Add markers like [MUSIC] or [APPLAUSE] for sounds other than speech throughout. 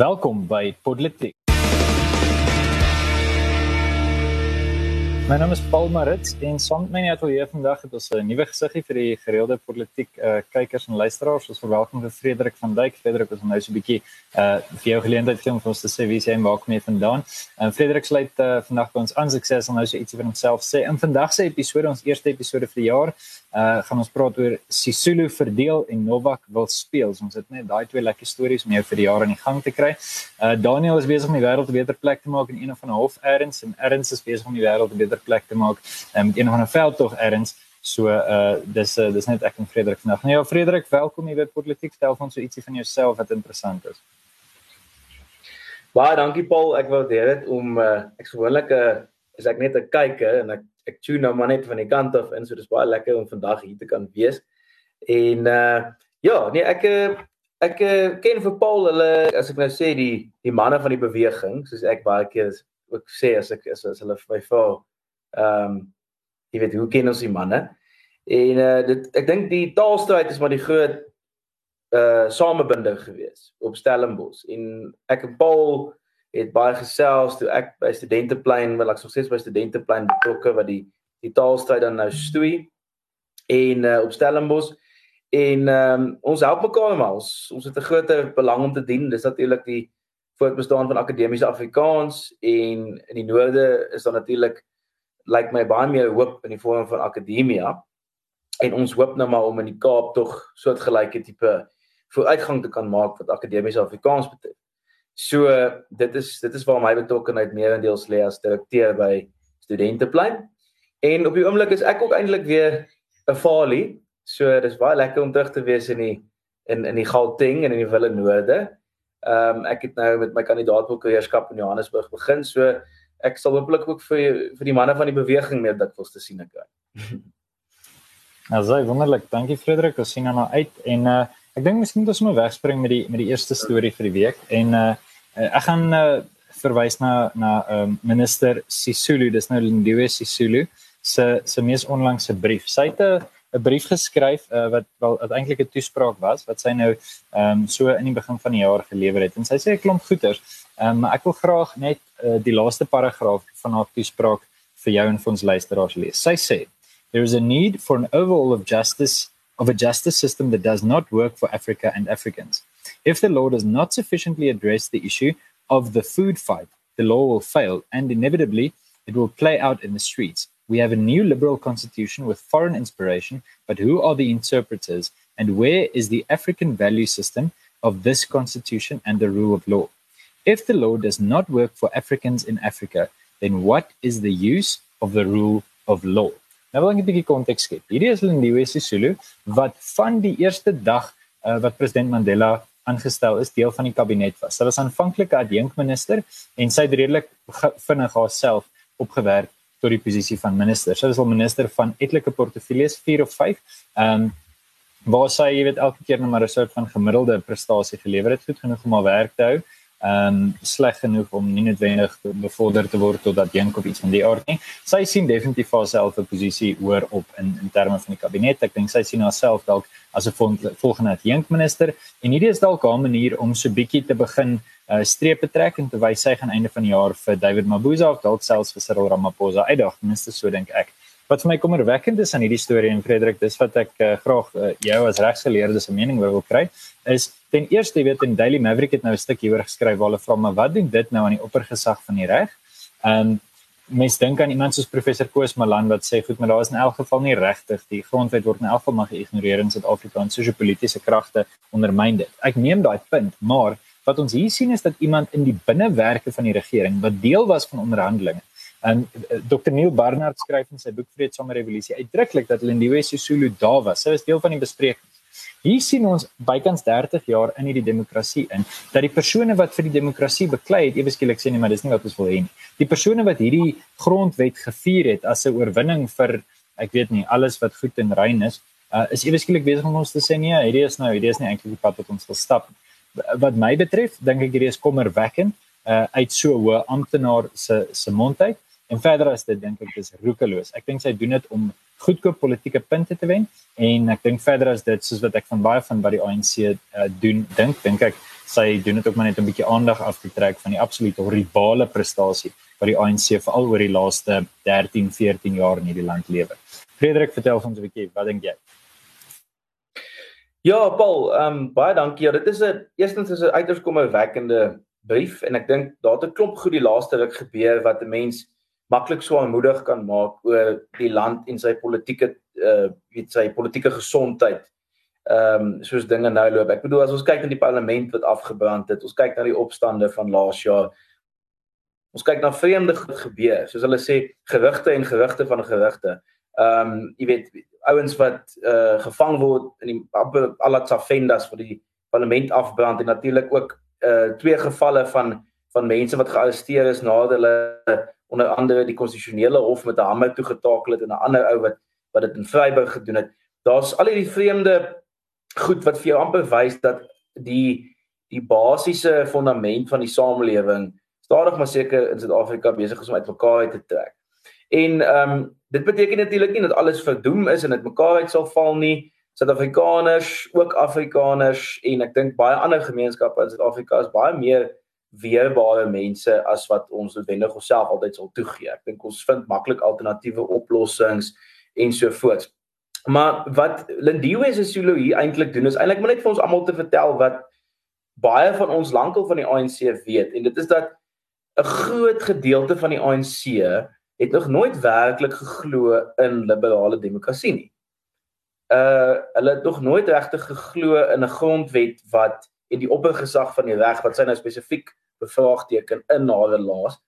Welkom by Politiek. My naam is Paul Marits en saam met my net hier vandag het ons 'n nuwe gesiggie vir die gereelde politiek uh, kykers en luisteraars. Ons verwelkom vir Frederik van Dijk. Frederik is nou so 'n bietjie uh vir jou geleentheid gee om ons te sê wie jy en waar kom jy vandaan. En uh, Frederik sluit uh, vandag by ons aan sukses om nou so ietsie van homself sê. In vandag se episode, ons eerste episode vir die jaar, uh gaan ons praat oor Sisulu verdeel en Novak wil speel. So ons het net daai twee lekker stories om jou vir die jaar aan die gang te kry. Uh Daniel is besig om die wêreld 'n beter plek te maak in een of ander hof erns en erns is besig om die wêreld 'n beter plek te maak um, met een of ander veldtog erns. So uh dis uh, dis net ek en Frederik vandag. Nou ja, Frederik, welkom hier by Politiek. Stel ons so ietsie van jouself wat interessant is. Baie dankie Paul. Ek waardeer dit om uh ek gewoonlik 'n uh, is ek net 'n kyker en ek ek tune nou maar net van die kant af in so dis baie lekker om vandag hier te kan wees. En uh ja, nee ek ek ken vir Paul hulle as ek nou sê die die manne van die beweging soos ek baie keer ook sê as ek as, as hulle my vra ehm um, jy weet hoe ken ons die manne? En uh dit ek dink die taalstryd is maar die groot uh samebinding gewees op Stellenbosch. En ek en Paul het baie gesels toe ek by studenteplein, wel ek sou sê by studenteplein betrokke wat die die taalstryd dan nou stoei en uh, op Stellenbosch. En um, ons help mekaar maar. Ons ons het 'n groot belang om te dien. Dis natuurlik die voortbestaan van akademiese Afrikaans en in die noorde is daar natuurlik lyk like my baie meer hoop in die vorm van akademia en ons hoop nou maar om in die Kaap tog soortgelyke tipe vooruitgang te kan maak wat akademiese Afrikaans betref. So dit is dit is waar my betrokkeheid meerendeels lê as direkteur by Studenteplein. En op die oomblik is ek ook eintlik weer 'n falie. So dis baie lekker om terug te wees in die in in die Gauteng en in die Wille Noorde. Ehm um, ek het nou met my kandidaatprokureursskap in Johannesburg begin. So ek sal hopelik ook vir vir die manne van die beweging meer dit wils te sien kry. [LAUGHS] Also wonderlik. Dankie Frederik. Ons sien nou uit en uh ek dink miskien moet ons maar wegspring met die met die eerste storie vir die week en uh ek gaan uh, verwys na na um, minister Sisulu. Dis nou Lindiwe Sisulu se se mees onlangse brief. Sy het 'n 'n brief geskryf uh, wat wel eintlik 'n toespraak was wat sy nou ehm um, so in die begin van die jaar gelewer het. En sy sê 'n klomp goeters. Ehm um, ek wil graag net uh, die laaste paragraaf van haar toespraak vir jou en vir ons luisteraars lees. Sy sê there is a need for an overhaul of justice of a justice system that does not work for Africa and Africans. If the law does not sufficiently address the issue of the food fight, the law will fail and inevitably it will play out in the streets. We have a new liberal constitution with foreign inspiration, but who are the interpreters and where is the African value system of this constitution and the rule of law? If the law does not work for Africans in Africa, then what is the use of the rule of law? Nou wil ek 'n bietjie konteks skep. Hierdie is Lindiwe Sisulu wat van die eerste dag uh, wat president Mandela aangestel is, deel van die kabinet was. Sy was aanvanklik 'n adjunkminister en sy het redelik vinnig haarself opgewerk tot die posisie van minister. Sy was al minister van etlike portefeuilles 4 of 5. Ehm um, waar sy, jy weet, elke keer net maar 'n soort van gemiddelde prestasie gelewer het, goed genoeg om haar werk te hou ehm um, sleg genoeg om nie noodwendig bevorder te word tot dat dink of iets van die aard nie. Sy sien definitief haarself 'n posisie hoër op in in terme van die kabinet. Ek dink sy sien haarself dalk as 'n volgende adjunkminister en hierdie is dalk 'n manier om so bietjie te begin uh, strepe trek en te wys sy gaan einde van die jaar vir David Mabuza of dalk selfs vir Cyril Ramaphosa uitdag. Minstens so dink ek. Wat vir my kommerwekkend is aan hierdie storie en Frederik, dis wat ek uh, graag uh, jou as regsgeleerde se mening wil kry, is ten eerste jy weet in Daily Maverick het nou 'n stuk hieroor geskryf waar hulle vra maar wat doen dit nou aan die oppergesag van die reg? Ehm um, mens dink aan iemand soos professor Koos Malan wat sê goed maar daar is in elk geval nie regtig die grondwet word in elk geval maar geïgnoreer in Suid-Afrika en sosio-politiese kragte ondermyn dit. Ek neem daai punt, maar wat ons hier sien is dat iemand in die binnewerke van die regering wat deel was van onderhandelinge En eh, Dr Neil Barnard skryf in sy boek Vreedsame Revolusie uitdruklik dat Lindiwe Sisulu daar was. Sy was deel van die besprekings. Hier sien ons bykans 30 jaar in hierdie demokrasie in dat die persone wat vir die demokrasie beklei het, ewe skielik sê nee, maar dis nie wat ons wil hê nie. Die persone wat hierdie grondwet gevier het as 'n oorwinning vir ek weet nie alles wat goed en rein is, uh, is ewe skielik besig om ons te sê nee, hierdie is nou, hierdie is nie eintlik die pad wat ons wil stap. Wat my betref, dink ek hierdie is kommerwekkend uh, uit so 'n hoë amptenaar se se mond uit. En verder as dit dink ek dis roekeloos. Ek dink sy doen dit om goedkoop politieke punte te wen en ek dink verder as dit soos wat ek van baie van wat die ANC uh, doen dink dink ek sy doen dit ook maar net 'n bietjie aandag af te trek van die absolute horribale prestasie wat die ANC veral oor die laaste 13, 14 jaar in hierdie land lewer. Frederik, vertel ons 'n bietjie, wat dink jy? Ja, Paul, ehm um, baie dankie. Ja, dit is 'n eerstens is 'n uiters kommerwekkende brief en ek dink daar het 'n klomp goed die laaste ruk gebeur wat 'n mens maklik so aanmoedig kan maak oor die land en sy politieke uh weet sy politieke gesondheid. Ehm um, soos dinge nou loop. Ek bedoel as ons kyk na die parlement wat afgebrand het, ons kyk na die opstande van laas jaar. Ons kyk na vreemde goed gebeur, soos hulle sê gewigte en gewigte van gewigte. Ehm um, jy weet ouens wat uh gevang word in die Alatsafendas vir die parlement afbrand en natuurlik ook uh twee gevalle van van mense wat gearresteer is nadat hulle onder andere die konstitusionele hof met 'n hamer toegetakel het en 'n ander ou wat wat dit in Vryburg gedoen het. Daar's al hierdie vreemde goed wat vir jou amper wys dat die die basiese fondament van die samelewing stadig maar seker in Suid-Afrika besig is om uitmekaar uit te trek. En ehm um, dit beteken natuurlik nie dat alles verdoem is en dit mekaar uit sal val nie. Suid-Afrikaners, ook Afrikaners en ek dink baie ander gemeenskappe in Suid-Afrika is baie meer weerbare mense as wat ons noodwendig onsself altyd sal toegee. Ek dink ons vind maklik alternatiewe oplossings en so voort. Maar wat Lindiwe Sisulu hier eintlik doen is eintlik net vir ons almal te vertel wat baie van ons lankal van die ANC weet en dit is dat 'n groot gedeelte van die ANC het nog nooit werklik geglo in liberale demokrasie nie. Uh hulle het nog nooit regtig geglo in 'n grondwet wat en die oppergesag van die reg wat sy nou spesifiek bevraagteken in haar laas.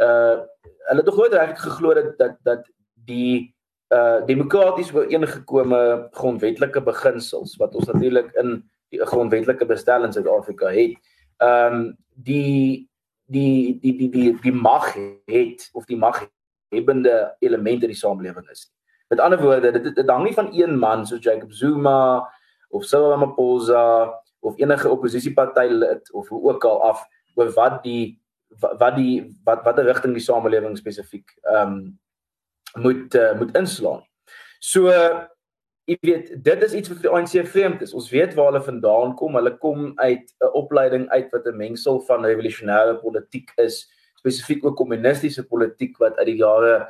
Uh hulle het nog nooit regtig geglo dat dat dat die uh demokraties ooreengekomme grondwetlike beginsels wat ons natuurlik in die grondwetlike bestel in Suid-Afrika het. Ehm um, die die die die die die mag het of die mag hebbende elemente in die samelewing is. Met ander woorde, dit dit hang nie van een man soos Jacob Zuma of Cyril Ramaphosa of enige oppositieparty lid of hoe ook al af oor wat die wat die wat watter rigting die samelewing spesifiek ehm um, moet uh, moet inslaan. So jy weet dit is iets wat vir die ANC vreemd is. Ons weet waar hulle vandaan kom. Hulle kom uit 'n opleiding uit wat 'n mengsel van revolusionêre politiek is, spesifiek ook kommunistiese politiek wat uit die jare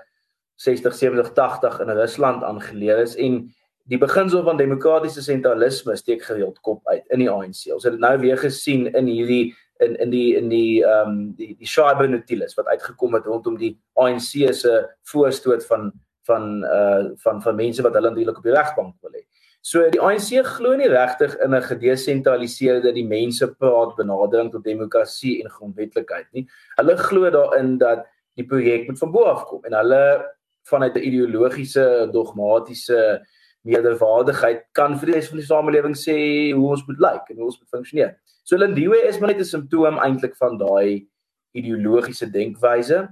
60, 70, 80 in Rusland aangeleer is en die beginsel van demokratiese sentralisme steek gereeld kop uit in die ANC. Ons het dit nou weer gesien in hierdie in in die in die ehm um, die die Schreiber Notulus wat uitgekom het rondom die ANC se voorstoot van van uh van van mense wat hulle natuurlik op die regbank wil hê. So die ANC glo nie regtig in 'n gedesentraliseerde die mense praat benadering tot demokrasie en grondwetlikheid nie. Hulle glo daarin dat die projek moet van bo af kom en hulle vanuit 'n ideologiese dogmatiese meerderwaardigheid kan vir die res van die samelewing sê hoe ons moet lyk en hoe ons moet funksioneer. So Lindiwe is maar net 'n simptoom eintlik van daai ideologiese denkwyse.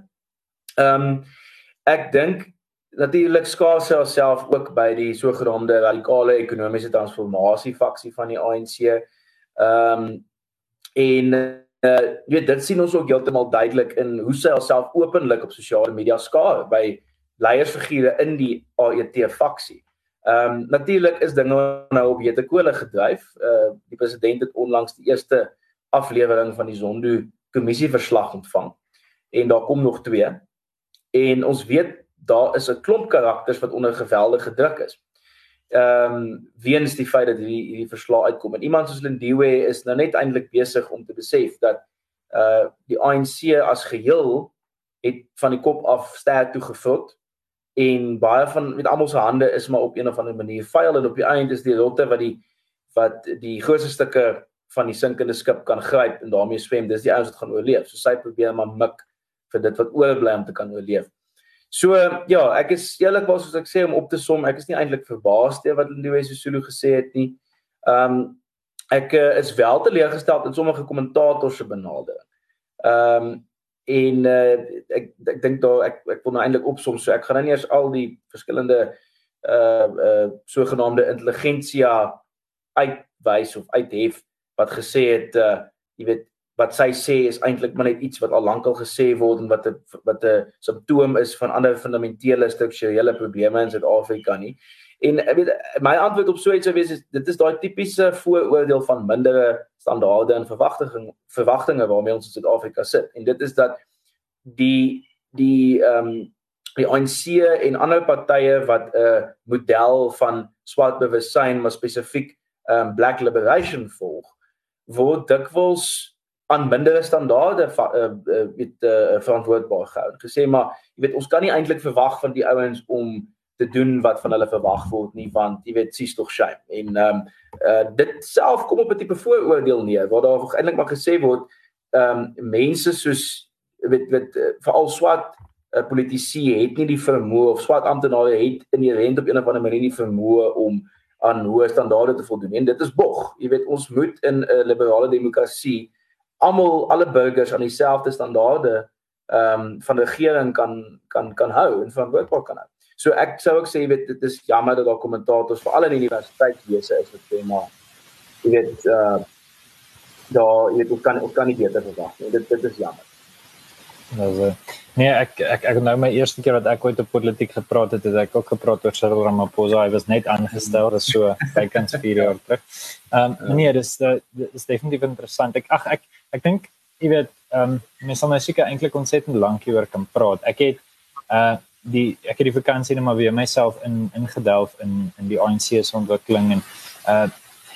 Ehm um, ek dink natuurlik skaar sy haarself ook by die sogenaamde radikale ekonomiese transformasie faksie van die ANC. Ehm um, en uh, jy weet dit sien ons ook heeltemal duidelik in hoe sy haarself openlik op sosiale media skaar by leiersfigure in die AET faksie. Ehm um, natuurlik is dinge nou op Jette Kole gedryf. Uh die president het onlangs die eerste aflewering van die Zondo kommissie verslag ontvang en daar kom nog twee. En ons weet daar is 'n klomp karakters wat onder geweldige druk is. Ehm um, weens die feit dat hierdie hierdie verslag uitkom en iemand soos Lindiwe is nou net eintlik besig om te besef dat uh die ANC as geheel het van die kop af sterk toe gevul en baie van met almal se hande is maar op een of ander manier vuil en op die einde is die rotte wat die wat die grootste stukke van die sinkende skip kan gryp en daarmee swem. Dis die ouens wat gaan oorleef. So sy probeer maar mik vir dit wat oorbly om te kan oorleef. So ja ek is eerlikwaar soos ek sê om op te som. Ek is nie eintlik verbaas te wat Lindiwe Sisulu gesê het nie. Um ek uh, is wel teleurgestel in sommige kommentators se benadering. Um en uh, ek ek dink daar ek ek wil nou eintlik opsom so ek gaan nou nie eers al die verskillende uh uh sogenaamde intelligensia uitwys of uithef wat gesê het uh jy weet wat sy sê is eintlik maar net iets wat al lankal gesê word en wat 'n wat 'n simptoom is van ander fundamentele strukturele probleme in Suid-Afrika nie. En ek weet my antwoord op so iets sou wees is dit is daai tipiese vooroordeel van mindere standaarde en verwagtinge verwagtinge waarmee ons in Suid-Afrika sit. En dit is dat die die ehm um, die ANC en ander partye wat 'n uh, model van swart bewussyn maar spesifiek ehm um, black liberation volg word dikwels aan mindere standaarde uh, uh, weet uh, verantwoordbaar gehou. Gesê maar jy weet ons kan nie eintlik verwag van die ouens om te doen wat van hulle verwag word nie want jy weet sies tog shame. En ehm um, uh, dit self kom op 'n tipe vooroordeel neer waar daar eintlik maar gesê word ehm um, mense soos weet weet uh, veral swart uh, politici het nie die vermoë of swart amptenare het inherënt op 'n of ander manier nie vermoë om aan hoë standaarde te voldoen. En dit is bog. Jy weet ons moet in 'n uh, liberale demokrasie almal alle burgers aan dieselfde standaarde ehm um, van regering kan kan kan hou en van werkbaar kan hou. So ek sou ook sê weet dit is jammer dat daar kommentators veral in universiteitswese is wat sê maar jy weet uh daar jy weet ons kan ons kan nie beter verwag nie. Dit dit is jammer. Nou nee ek ek ek nou my eerste keer wat ek ooit op politiek gepraat het, het ek ook gepraat oor Cyril Ramaphosa. Hy was net aangestel, dis so [LAUGHS] bykans 4 jaar terug. Ehm um, nee, dis dis definitief interessant. Ek ag ek ek dink jy weet, ehm um, mens sal nou seker eintlik ontsettend lank hieroor kan praat. Ek het uh die ek het die vakansie net maar weer myself in ingedelf in in die ANC se ontwikkeling en uh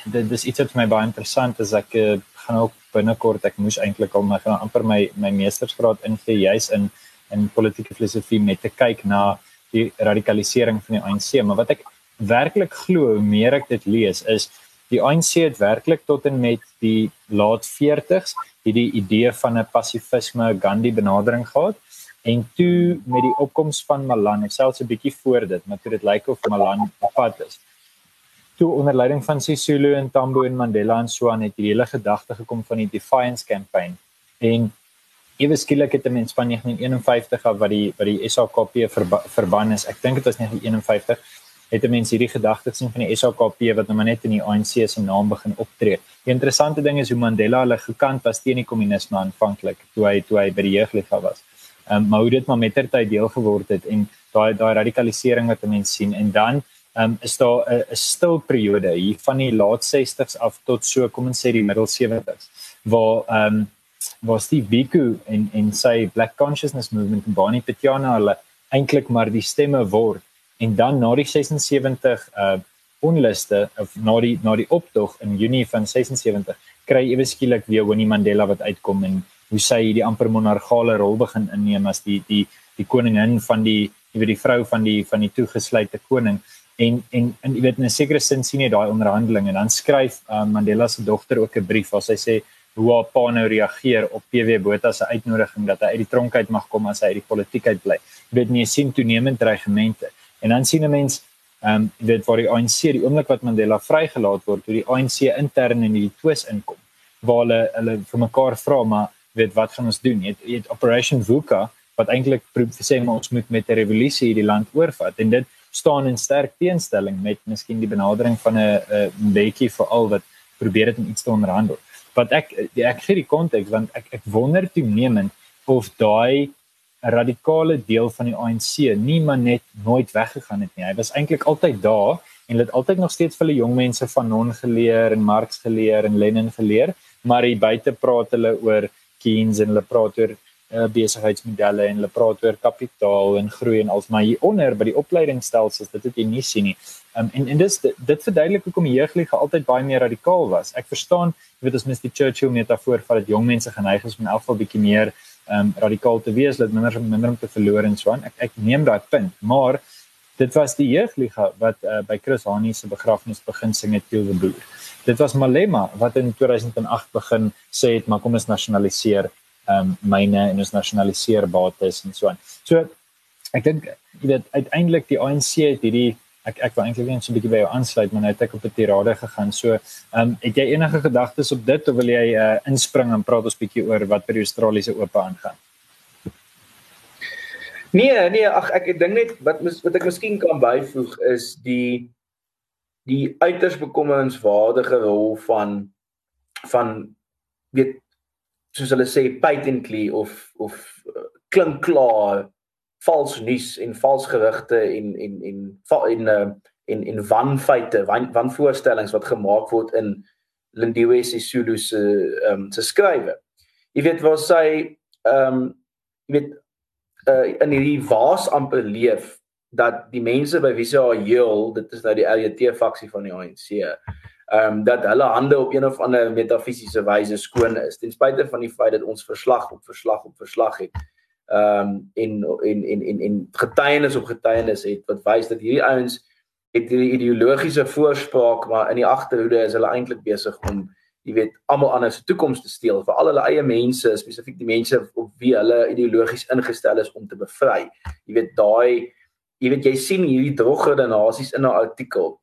dit dis iets wat my baie interessant is ek uh, gaan ook binnekort ek moes eintlik al my gaan amper my my meestersgraad ingee juis in in politieke filosofie met te kyk na die radikalisering van die ANC maar wat ek werklik glo hoe meer ek dit lees is die ANC het werklik tot en met die laat 40s hierdie idee van 'n pasifisme Gandhi benadering gehad. En toe met die opkoms van Malan selfs 'n bietjie voor dit maar toe dit lyk of Malan op pad is toe onder leiding van Sisulu en Tambo en Mandela en so aan het die hele gedagte gekom van die defiance campaign en ewe skielik het 'n mens van 1951 af wat die wat die SAKP verba, verban is ek dink dit was 1951 het 'n mens hierdie gedagte gesien van die SAKP wat nou maar net in die ANC se naam begin optree. Die interessante ding is hoe Mandela hulle gekant was teen die kommunisme aanvanklik toe hy toe hy by die jeugliga was. Ehm um, maar hoe dit maar mettertyd deel geword het en daai daai radikalisering wat mense sien en dan um, is daar 'n stil periode hier van die laat 60s af tot so kom ons sê die middel 70s waar ehm um, waar Steve Biko en en sy Black Consciousness Movement en Bonnie Petiana hulle eintlik maar die stemme word en dan na die 76 uh onluste of na die na die optog in Junie van 76 kry ewe skielik weer Winnie Mandela wat uitkom en hoe sy die amper monargale rol begin inneem as die die die koningin van die jy weet die vrou van die van die toegesluitde koning en en en jy weet in 'n sekere sin sien jy daai onderhandeling en dan skryf um, Mandela se dogter ook 'n brief waar sy sê hoe haar pa nou reageer op PW Botha se uitnodiging dat hy uit die tronk uit mag kom as hy uit die politiek uit bly. Jy weet nie sien toenemend dreigemente en dan sien 'n mens ehm um, jy weet waar die ANC die oomblik wat Mandela vrygelaat word, hoe die ANC intern in die twis inkom waar hulle hulle vir mekaar vra maar weet wat gaan ons doen? Jy het, jy het Operation VUCA wat eintlik sê maar ons moet met 'n revolusie hierdie land oorvat en dit staan in sterk teenstelling met miskien die benadering van 'n 'n bietjie vir al wat probeer het om iets te onderhandel. Wat ek ek gee die konteks want ek ek wonder toenemend of daai radikale deel van die ANC nie maar net nooit weggegaan het nie. Hy was eintlik altyd daar en het altyd nog steeds vir die jong mense van Non geleer en Marx geleer en Lenin geleer, maar hy buite praat hulle oor Keynes en hulle praat oor uh, besigheidsmodelle en hulle praat oor kapitaal en groei en als maar hieronder by die opleidingsstelsels dit het jy nie sien nie. Um, en en dis dit, dit verduidelik hoekom die jeuglige altyd baie meer radikaal was. Ek verstaan, jy weet as mens die Churchill metafoor vat dat jong mense geneig is om in elk geval bietjie meer um radikaal te wees, dat minder minder om te verloor en so aan. Ek ek neem daai punt, maar dit was die jeuglige wat uh, by Chris Hani se begrafnis begin sing het Tiel the Boer. Dit was Malema wat in 2008 begin sê het maar kom ons nasionaliseer um, myne en ons nasionaliseer bates en so aan. So ek dink jy weet uiteindelik die ANC het hierdie ek ek wil eintlik net so 'n bietjie by jou aansluit maar nou het ek op 'n tirade gegaan. So ehm um, het jy enige gedagtes op dit of wil jy uh, inspring en praat ons bietjie oor wat by die Australiese oop aangaan? Nee, nee, ag ek dink net wat wat ek miskien kan byvoeg is die die uiters bekommerenswaardige rol van van weet soos hulle sê patently of of uh, klink klaar vals nuus en vals gerugte en en en en uh, en en wanfeite, wan, wanvoorstellings wat gemaak word in Lindiwe Sisulu se ehm um, se skrywe. Jy weet waar sy ehm um, jy weet uh, in hierdie waas amper leef dat die mense by wie sy haar heel, dit is nou die LJT faksie van die ANC, ehm um, dat hulle hande op een of ander metafisiese wyse skoon is ten spyte van die feit dat ons verslag op verslag op verslag het. Ehm um, en, en en en en getuienis op getuienis het wat wys dat hierdie ouens het hierdie ideologiese voorspraak maar in die agterhoede is hulle eintlik besig om jy weet almal anders se toekoms te steel vir al hulle eie mense spesifiek die mense op wie hulle ideologies ingestel is om te bevry jy weet daai jy weet jy sien hierdie drogerde nasies in 'n artikel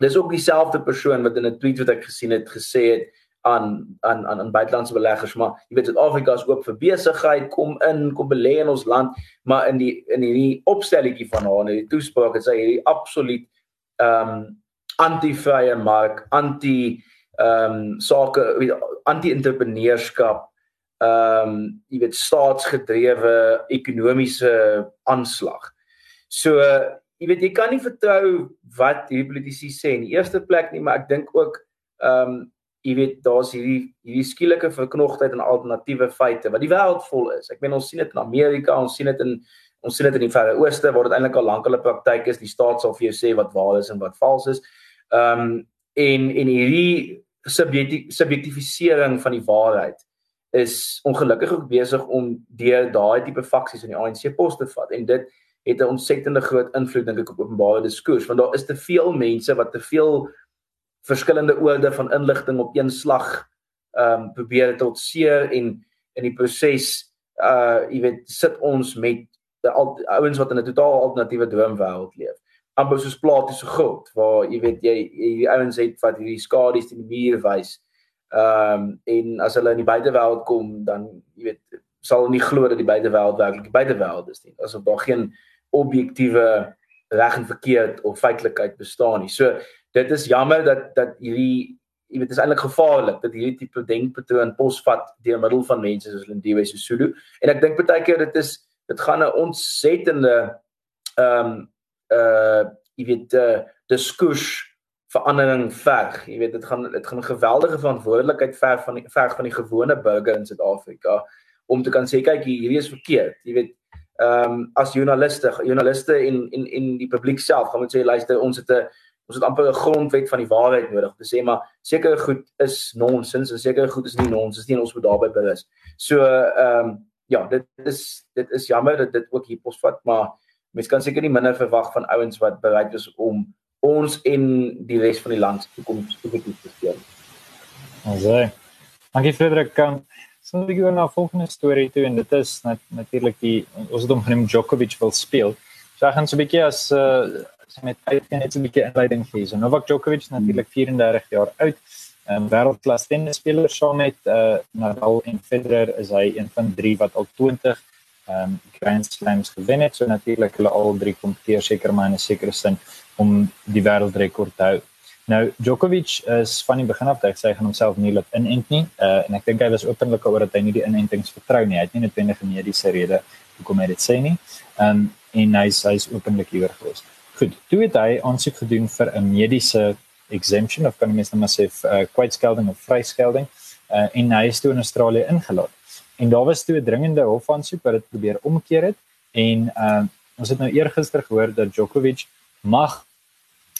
dis ook dieselfde persoon wat in 'n tweet wat ek gesien het gesê het aan aan aan aan buitelandse beleggers maar jy weet Suid-Afrika is oop vir besigheid kom in kom belê in ons land maar in die in hierdie opstelletjie van haar in die toespraak het sy hierdie absoluut ehm um, anti-vrye mark anti ehm um, sake anti-entrepreneurskap ehm um, jy weet staatsgedrewe ekonomiese aanslag. So jy weet jy kan nie vertrou wat hierdie politici sê in die eerste plek nie, maar ek dink ook ehm um, jy weet daar's hierdie hierdie skielike verknogtheid en alternatiewe feite wat die wêreld vol is. Ek meen ons sien dit in Amerika, ons sien dit in ons sien dit in die Verre Ooste waar dit eintlik al lank hulle praktyk is. Die staat sal vir jou sê wat waar is en wat vals is. Ehm um, en en hierdie subjektifisering van die waarheid is ongelukkig ook besig om deur daai tipe faksies in die ANC pos te vat en dit het 'n ontsettende groot invloed dink ek op openbare diskurs want daar is te veel mense wat te veel verskillende oorde van inligting op een slag ehm um, probeer tot seer en in die proses uh jy weet sit ons met ouens wat in 'n totaal alternatiewe droomwêreld leef amper soos platiese grot waar jy weet jy hierdie ouens het wat hierdie skadu's teen die muur wys. Ehm um, en as hulle in die buitewêreld kom dan jy weet sal hulle nie glo dat die buitewêreld werklik die buitewêreld is nie. Asof daar geen objektiewe reg en verkeerd of feitelikheid bestaan nie. So dit is jammer dat dat hierdie jy weet dit is eintlik gevaarlik dat hierdie tipe denkpatroon posvat deur middel van mense soos Lindiwe Sisulu en ek dink baie keer dit is dit gaan 'n ontsettende ehm um, uh jy weet uh diskurs verandering verg. Jy weet dit gaan dit gaan 'n geweldige verantwoordelikheid verg van die verg van die gewone burger in Suid-Afrika om te kan sê kyk hierdie is verkeerd. Jy weet ehm um, as joernaliste, joernaliste en en en die publiek self gaan moet sê luister ons het 'n ons het amper 'n grondwet van die waarheid nodig om te sê maar sekere goed is nonsens en sekere goed is nie nonsens nie en ons moet daarby bewus. So ehm um, ja, dit is dit is jammer dat dit ook hier posvat maar mens kan seker nie minder verwag van ouens wat bereid is om ons en die res van die land se toekoms te bestuur. Asai. Dankie Frederik. Kan so 'n bietjie na volgende storie toe en dit is nat, natuurlik die ons het hom genoem Djokovic wil speel. So ek gaan so 'n bietjie as uh met net 'n bietjie inleiding gee. So Novak Djokovic natuurlik 34 jaar oud. 'n um, wêreldklas tennisspeler saam met uh Nadal en Federer is hy een van drie wat al 20 ehm um, Grand Slams gewen het. So natuurlik hulle al drie kompeteer seker maar in 'n sekere sin om die wêreldrekord te hou. Nou Djokovic is van die begin af dat hy gaan homself nie laat inent nie. Uh en ek dink hy was openlik oor dat hy nie die inentings vertrou nie. Hy het nie noodwendig 'n mediese rede hoekom hy dit sê nie. Um, en hy sê hy's openlik hieroor gewees. Goed, toe het hy aansoek gedoen vir 'n mediese exemption of kan mens net maar sê uh, kwytskelding of vryskelding uh en hy is toe in Australië ingelaat. En daar was toe 'n dringende hofaansoek wat dit probeer omkeer het en uh ons het nou eergister gehoor dat Djokovic mag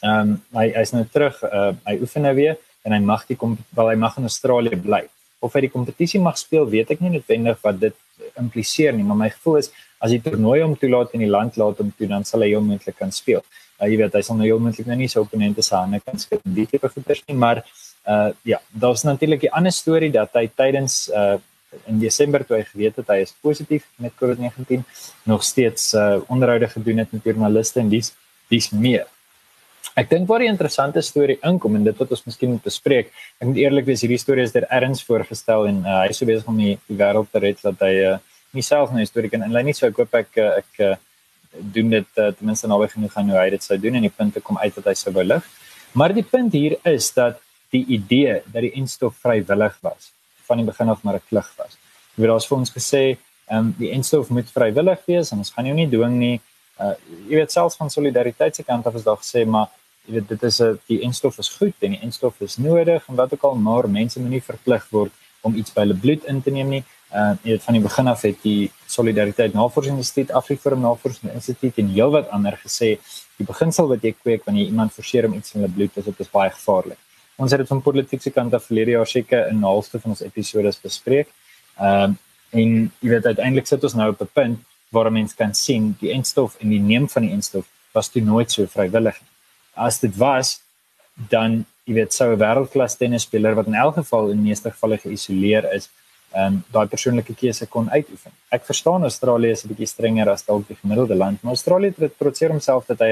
ehm um, hy hy's nou terug uh hy oefen nou weer en hy mag die wel hy mag in Australië bly. Of hy die kompetisie mag speel, weet ek nie noodwendig wat dit impliseer nie, maar my gevoel is as die toernooi hom toelaat in die land laat hom toe dan sal hy heel moontlik kan speel. Uh, jy weet hy sal nou heel moontlik nou nie sy opponente se hande kan skud in die tipe goeders nie, maar uh ja, daar's natuurlik 'n ander storie dat hy tydens uh in Desember toe hy geweet het hy is positief met COVID-19 nog steeds uh, onderhoude gedoen het met joernaliste en dis dis meer. Ek dink waar die interessante storie inkom en dit wat ons miskien moet bespreek. Ek moet eerlik wees hierdie storie is deur Erns voorgestel en uh, hy is so besig om die, die wêreld te red dat hy uh, nie self nou storie kan inlei nie so ek hoop ek uh, ek uh, doen dit uh, ten minste naby genoeg aan hoe hy dit sou doen en die punte kom uit dat hy sou belig. Maar die punt hier is dat die idee dat die instof vrywillig was van die begin af maar 'n klug was. Jy weet daar's vir ons gesê, ehm um, die enstof moet vrywillig wees en ons gaan jou nie dwing nie. Uh jy weet selfs van solidariteit se kant af is daar gesê maar jy weet dit is 'n die enstof is goed en die enstof is nodig en wat ook al maar mense moet nie verplig word om iets by hulle bloed in te neem nie. Uh jy weet van die begin af het die Solidariteit Navorsingsinstituut, Afriforum Navorsingsinstituut en heelwat ander gesê die beginsel wat jy kweek wanneer jy iemand forceer om iets in hulle bloed te sit is baie gevaarlik. Ons het dit van politieke kant af verlede jaar seker in 'n halfte van ons episode bespreek. Ehm uh, en jy weet uiteindelik sit ons nou op 'n punt waar mense kan sien die enstof en die neem van die enstof was toe nooit so vrywillig. As dit was dan jy weet sou 'n wêreldklas tennisspeler wat in elk geval in meeste gevalle geïsoleer is, ehm um, daai persoonlike keuse kon uitoefen. Ek verstaan Australië is 'n bietjie strenger as dalk die gemiddelde land, maar Australië het trotseer homself dat hy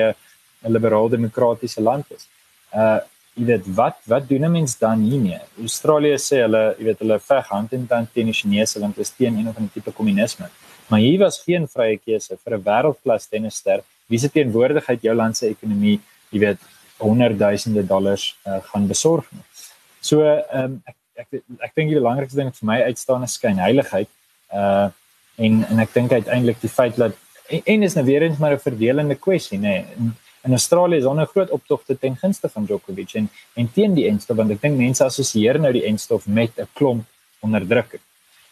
'n liberaal demokratiese land is. Uh jy weet wat wat doen 'n mens dan hiermee? Australië sê hulle, jy weet hulle veg hand in hand teen die Chinese want hulle steun een of ander tipe kommunisme. Maar hier was geen vrye keuse vir 'n wêreldklas tennisster wie se teenwoordigheid jou land se ekonomie, jy weet, honderdduisende dollars uh, gaan besorg. So ehm um, ek ek ek dink die belangrikste ding vir my uitstaan is skynheiligheid. Uh en en ek dink uiteindelik die feit dat en, en is nou weer eens maar 'n verdelende kwessie nê. Nee. In, in Australië is onder groot optogte ten gunste van Djokovic en en teen die enstof want ek dink mense assosieer nou die enstof met 'n klomp onderdrukking.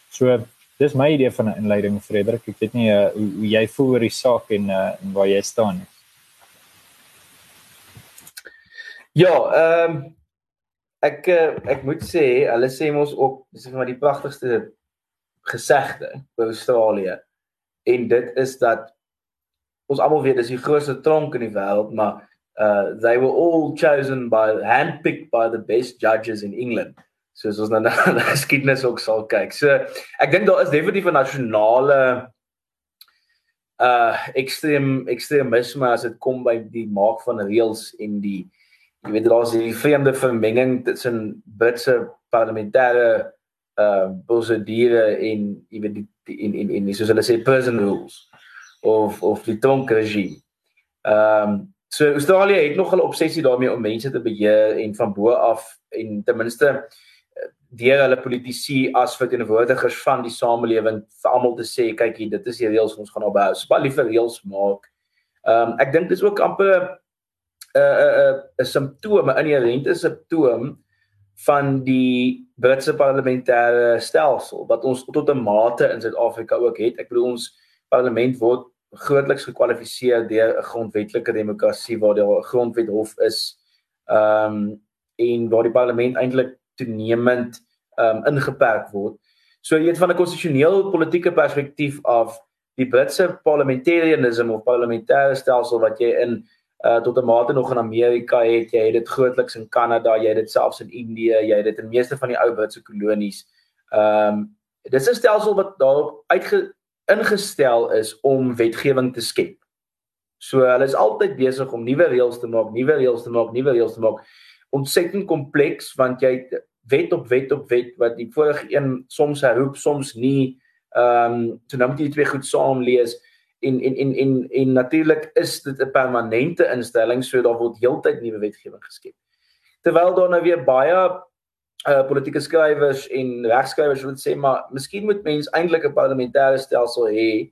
So dis my idee van 'n inleiding Frederik. Ek weet nie uh, hoe, hoe jy voel oor die saak en uh en waar jy staan nie. Ja, ehm um, ek eh, ek moet sê hulle sê mos ook dis een van die pragtigste gesegde oor Australië. En dit is dat ons almal weet dis die grootste tronk in die wêreld maar uh they were all chosen by handpicked by the best judges in England. So as ons nou na [LAUGHS] die geskiedenis ook sal kyk. So ek dink daar is definitief 'n nasionale uh ekstrem ekstremisme as dit kom by die maak van reëls en die jy weet daar's hierdie vreemde vermenging tussen Britse parlementêre uh prosedure en jy weet die in in in soos hulle sê prison rules of of die tonk regime. Ehm um, so Australië het nog 'n obsessie daarmee om mense te beheer en van bo af en ten minste uh, deur hulle politici as verteenwoordigers van die samelewing vir almal te sê kyk hier dit is die reëls ons gaan nou behou. So baie liever reëls maak. Ehm um, ek dink dis ook amper 'n 'n 'n simptoom, 'n inherente simptoom van die Britse parlementêre stelsel wat ons tot 'n mate in Suid-Afrika ook het. Ek bedoel ons parlement word grootliks gekwalifiseer deur 'n grondwetlike demokrasie waar daar 'n grondwethof is. Ehm um, en waar die parlement eintlik toenemend ehm um, ingeperk word. So jy weet van 'n konstitusioneel politieke perspektief af die Britse parliamentarianisme of parlementêre stelsel wat jy in uh tot 'n mate nog in Amerika het jy het dit grootliks in Kanada, jy het dit selfs in Indië, jy het dit in meeste van die ou Britse kolonies. Ehm um, dit is 'n stelsel wat daarop uitge ingestel is om wetgewing te skep. So hulle is altyd besig om nuwe reëls te maak, nuwe reëls te maak, nuwe reëls te maak. Ontsettend kompleks want jy wet op wet op wet wat die vorige een soms herroep, soms nie. Ehm um, so nou moet jy twee goed saam lees en en en en en natuurlik is dit 'n permanente instelling so daar word heeltyd nuwe wetgewing geskep. Terwyl daar nou weer baie uh politieke skrywers en regskrywers wil sê maar miskien moet mens eintlik 'n parlementêre stelsel hê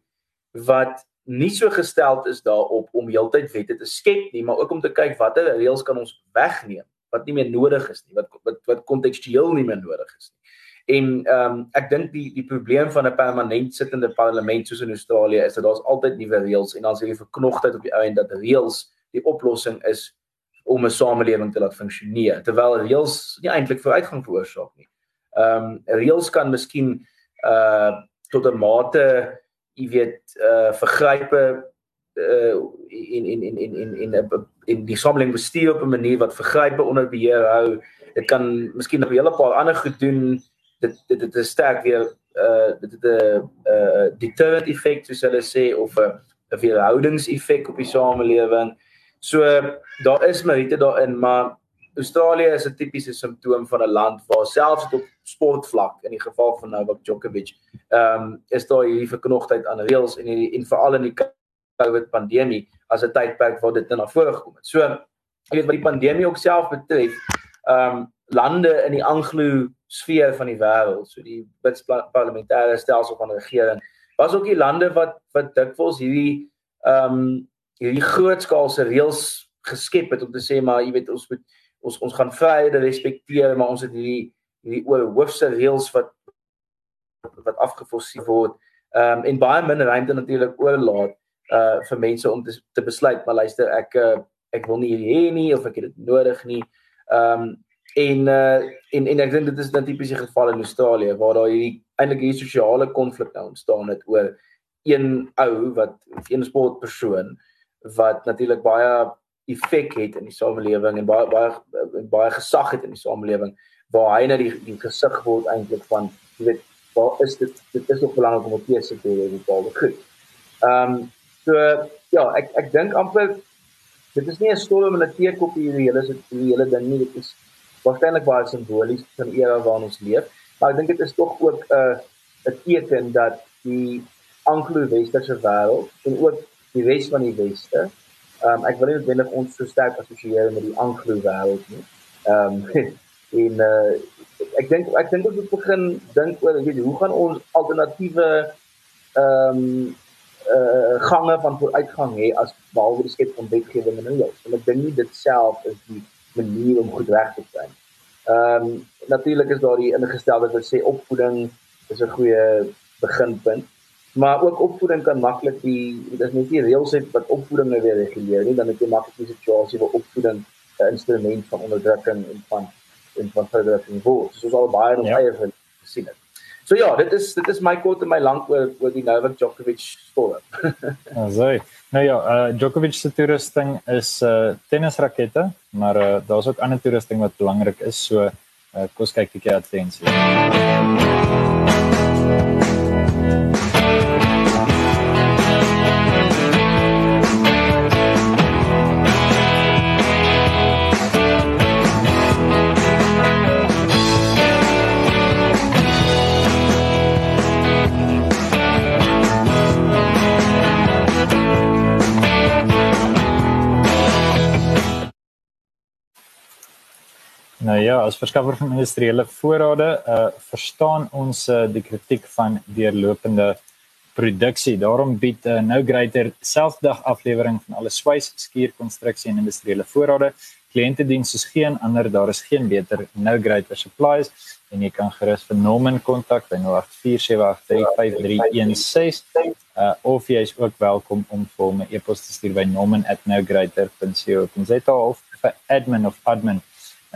wat nie so gestel is daarop om heeltyd wette te skep nie, maar ook om te kyk watter reëls kan ons wegneem wat nie meer nodig is nie, wat wat wat kontekstueel nie meer nodig is nie. En ehm um, ek dink die die probleem van 'n permanent sittende parlement soos in Australië is dat daar's altyd nuwe reëls en dan sê jy verknogtheid op die ou en dat reëls die oplossing is om 'n samelewing te laat funksioneer terwyl reëls nie eintlik vooruitgang veroorsaak nie. Ehm um, reëls kan miskien uh tot 'n mate jy weet uh vergrype uh in in in in in in in, die samelewing bestuur op 'n manier wat vergrype onder beheer hou. Dit kan miskien nog 'n hele paar ander goed doen dit dit dit is sterk weer uh dit het 'n uh deterrent effek soos hulle sê of 'n 'n weerhoudingseffek op die samelewing. So daar is meriete daarin, maar Australië is 'n tipiese simptoom van 'n land waar selfs op sportvlak in die geval van Novak Djokovic, ehm um, is daar hierdie verknogtheid aan reëls en hierdie en veral in die COVID pandemie as 'n tydperk waar dit na vore gekom het. So jy weet wat die pandemie ook self betref, ehm um, lande in die Anglo sfeer van die wêreld, so die parlementêre stelsel van regering, was ook die lande wat wat dikwels hierdie ehm um, hierdie grootskaalse reëls geskep het om te sê maar jy weet ons moet ons ons gaan vryhede respekteer, maar ons het hierdie hierdie oor hoofse reëls wat wat afgeforseer word. Ehm um, en baie minder ruimte natuurlik oorlaat uh vir mense om te, te besluit maar luister ek uh, ek wil nie hierdie hê nie of ek het dit nodig nie. Ehm um, en uh en en ek dink dit is 'n tipiese geval in Australië waar daar hierdie eintlik hierdie sosiale konflik nou ontstaan het oor een ou wat een sportpersoon wat natuurlik baie effek het in die samelewing en baie baie baie gesag het in die samelewing waar hy nou die, die gesig word eintlik van jy weet waar is dit dit is ook belangrik om op keuse te hê oor bepaalde goed. Ehm um, so ja, ek ek dink amper dit is nie 'n storm en 'n teekop hierdie hele die hele ding nie, dit is waarskynlik baie simbolies van die era waarin ons leef, maar ek dink dit is tog ook 'n uh, 'n teken dat die anglo-westerse wêreld en ook die res van die weste Ehm um, ek wil nie noodwendig ons so sterk assosieer met die anglo wêreld nie. Ehm um, [LAUGHS] en uh, ek dink ek dink ons moet begin dink oor weet hoe gaan ons alternatiewe ehm um, uh gange van vooruitgang hê as behalwe die skep van wetgewing en alles. En ek dink nie dit self is die manier om goed reg te kry. Ehm um, natuurlik is daar die ingestelde wat sê opvoeding is 'n goeie beginpunt maar ook opvoeding kan maklik die dit is net die reëls het wat opvoeding nou weer reguleer nie dan het jy maklik 'n situasie waar opvoeding 'n instrument van onderdrukking en van en van verdrukking word soos al baie nog ja. eie gesien het. So ja, dit is dit is my kort en my lank oor oor die Novak Djokovic storie. Asai. [LAUGHS] nou ja, uh, Djokovic se toerusting is uh tennisrakette, maar uh, daar's ook ander toerusting wat belangrik is, so uh, kom ons kyk 'n bietjie attensie. Nou ja, as verskaffer van industriële voorrade, uh verstaan ons uh, die kritiek van deurlopende produksie. Daarom bied uh, Nou Greater selfdag aflewering van alle swys, skuurkonstruksie en industriële voorrade. Kliënte dien soos geen ander, daar is geen beter Nou Greater supplies en jy kan gerus vir Norman kontak by 0847835316 uh of jy is ook welkom om vir 'n e-pos te stuur by norman@nowgreater.co.za of vir admin of admin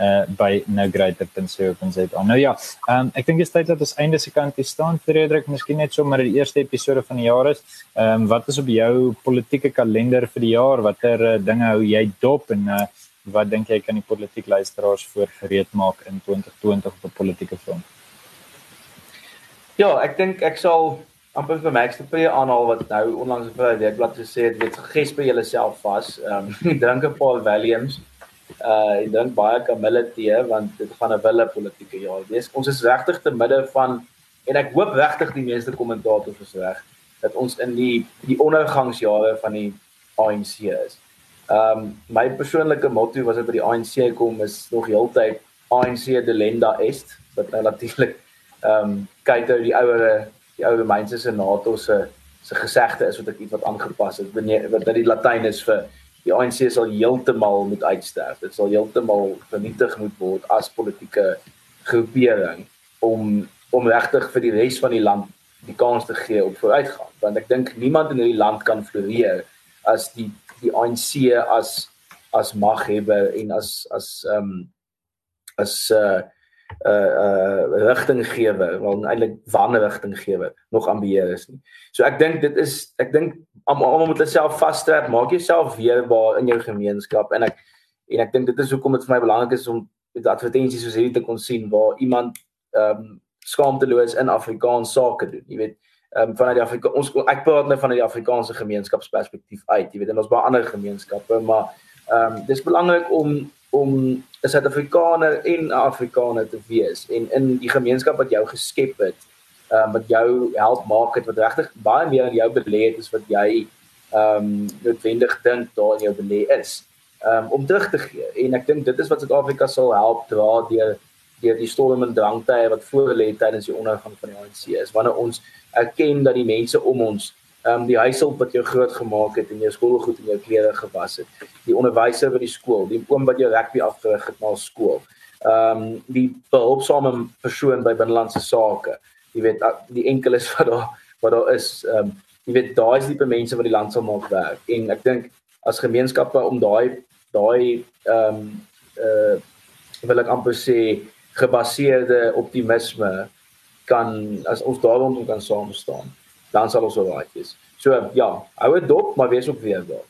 uh by nogreater.co.za. Nou ja, um, ek dink dit is tyd dat ons einde se kant hier staan Frederik, miskien net sommer die eerste episode van die jaar is. Ehm um, wat is op jou politieke kalender vir die jaar? Watter uh, dinge hou jy dop en uh wat dink jy kan die politiek luisteraars voor gereed maak in 2020 op die politieke front? Ja, ek dink ek sal amper vir Max te prie aanhaal wat nou onlangs vir 'n weekblad gesê het, weet gesp by jouself vas. Ehm um, [LAUGHS] drink 'n paar Valiums uh ek dink baie Camille tee want dit gaan 'n wille politieke jaar wees. Ons is regtig te midde van en ek hoop regtig die meeste kommentators is reg dat ons in die die ondergangsjare van die ANC is. Um my persoonlike motto was dit by die ANC kom is nog heeltyd ANC delenda est wat nou natuurlik um kyk oor die ouer die ouer mense se NATO se se gesegde is wat ek iets wat aangepas het wat dit die Latyn is vir die ANC sal heeltemal moet uitsterf. Dit sal heeltemal vernietig moet word as politieke groepering om om regtig vir die res van die land die kans te gee op vooruitgang. Want ek dink niemand in hierdie land kan floreer as die die ANC as as maghebber en as as ehm um, as uh uh uh rigtinggewer, wel eintlik wanrigtinggewer nog ambieer is nie. So ek dink dit is ek dink almal moet hulle self vasstrek, maak jouself weerbaar in jou gemeenskap en ek en ek dink dit is hoekom dit vir my belangrik is om met advertensies soos hierdie te kon sien waar iemand ehm um, skaamteloos in Afrikaans sake doen. Jy weet, ehm um, vanuit die Afrika ons ek praat nou van die Afrikaanse gemeenskapsperspektief uit. Jy weet, en ons baie ander gemeenskappe, maar ehm um, dis belangrik om om 'n Suid-Afrikaner en 'n Afrikaner te wees en in die gemeenskap wat jou geskep het, ehm um, wat jou help maak het wat regtig baie meer in jou belê het as wat jy ehm um, noodwendig dink daar in jou belê is. Ehm um, om terug te gee en ek dink dit is wat Suid-Afrika sal help dra deur deur die storm en drangtye wat voor lê tydens die ondergang van die ANC is wanneer ons erken dat die mense om ons ehm um, die huishulp wat jou groot gemaak het en jou skoolgoed en jou klere gewas het. Die onderwyser by die skool die oom wat jou rugby afgerig het na skool. Ehm um, die behulpsame persoon by binnelandse sake. Jy weet die enkeles wat daar wat daar is. Ehm um, jy weet daai is die mense wat die land sal maak werk. En ek dink as gemeenskappe om daai daai ehm um, uh wil ek amper sê gebaseerde optimisme kan as ons daaroor kan saam staan dan sal ons alraai wees. So ja, hou dit dop, maar wees ook weer daar.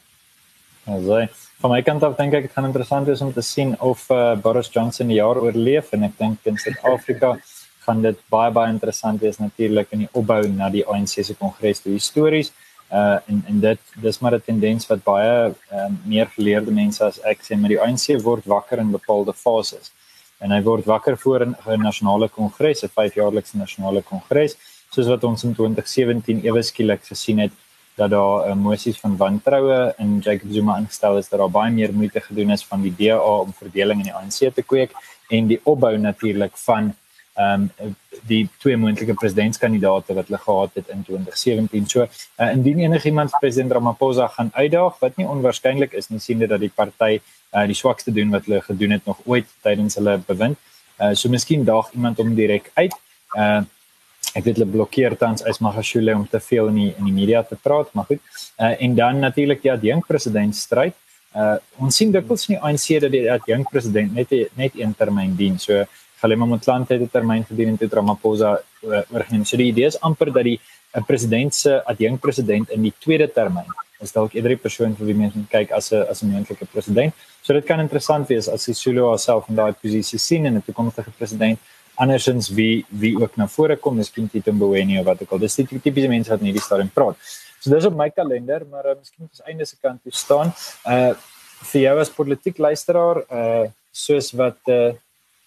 Also, van my kant af dink ek dit gaan interessant wees om te sien of uh, Boris Johnson die jaar oorleef en ek dink in Suid-Afrika gaan dit baie baie interessant wees natuurlik in die opbou na die ANC se kongres toe histories uh en en dit dis maar 'n tendens wat baie uh, meer geleerde mense as ek sê met die ANC word wakker in bepaalde fases en hy word wakker voor 'n nasionale kongres, 'n 5-jaarlikse nasionale kongres soos wat ons in 2017 ewe skielik gesien het dat daar uh, mosie van wantroue in Jacob Zuma ingestel is dat daar baie meer moeite gedoen is van die DA om verdeling in die ANC te kweek en die opbou natuurlik van ehm um, die twee moontlike presidentskandidaate wat hulle gehad het in 2017. So uh, indien enigiemand president Ramaphosa gaan uitdaag wat nie onwaarskynlik is nie siende dat die party uh, die swakste doen wat hulle gedoen het nog ooit tydens hulle bewind. Uh, so miskien daag iemand om direk uit. Uh, ek weet hulle blokkeer tans Ismagashule om te veel in die in die media te praat, maar goed. Uh, en dan natuurlik die adjunk president stryd. Uh, ons sien dikwels in die ANC dat die adjunk president net net een termyn dien. So Galema Motlanthe het 'n termyn gedien en toe Ramaphosa uh, oorgeneem. So die idee is amper dat die 'n president se adjunk president in die tweede termyn is dalk eerder die persoon vir wie mense kyk as 'n as 'n moontlike president. So dit kan interessant wees as Sisulu haarself in daai posisie sien en 'n toekomstige president andersins wie wie ook na vore kom, miskien Tito Mboweni of wat ook al. Dis die tipiese mense wat in hierdie stadium praat. So dis op my kalender, maar uh, miskien op einde se kant toe staan. Uh vir jou as politiek luisteraar, uh soos wat uh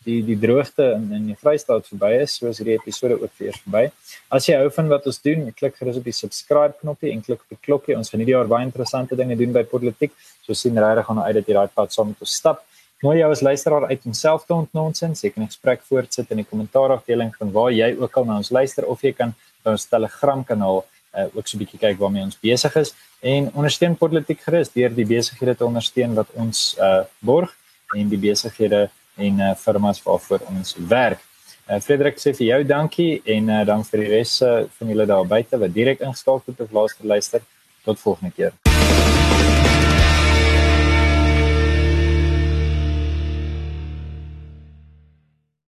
die die droogte in in die Vrystaat verby is, soos hierdie episode ook weer verby. As jy hou van wat ons doen, klik gerus op die subscribe knoppie en klik op die klokkie. Ons gaan hierdie jaar baie interessante dinge doen by politiek. So sien regtig gaan uit dat jy daai pad saam met ons stap. Nooi jou as luisteraar uit om self te ontnonsens. Jy kan 'n gesprek voortsit in die kommentaarafdeling van waar jy ook al na ons luister of jy kan by ons Telegram kanaal uh, ook so 'n bietjie kyk waarmee ons besig is en ondersteun politiek gerus deur die besighede te ondersteun wat ons uh, borg en die besighede en uh, firmas waarvoor ons werk. Uh, Frederik sê vir jou dankie en uh, dan vir die res uh, van julle daar buite wat direk ingeskakel het of laaste luister. Tot volgende keer.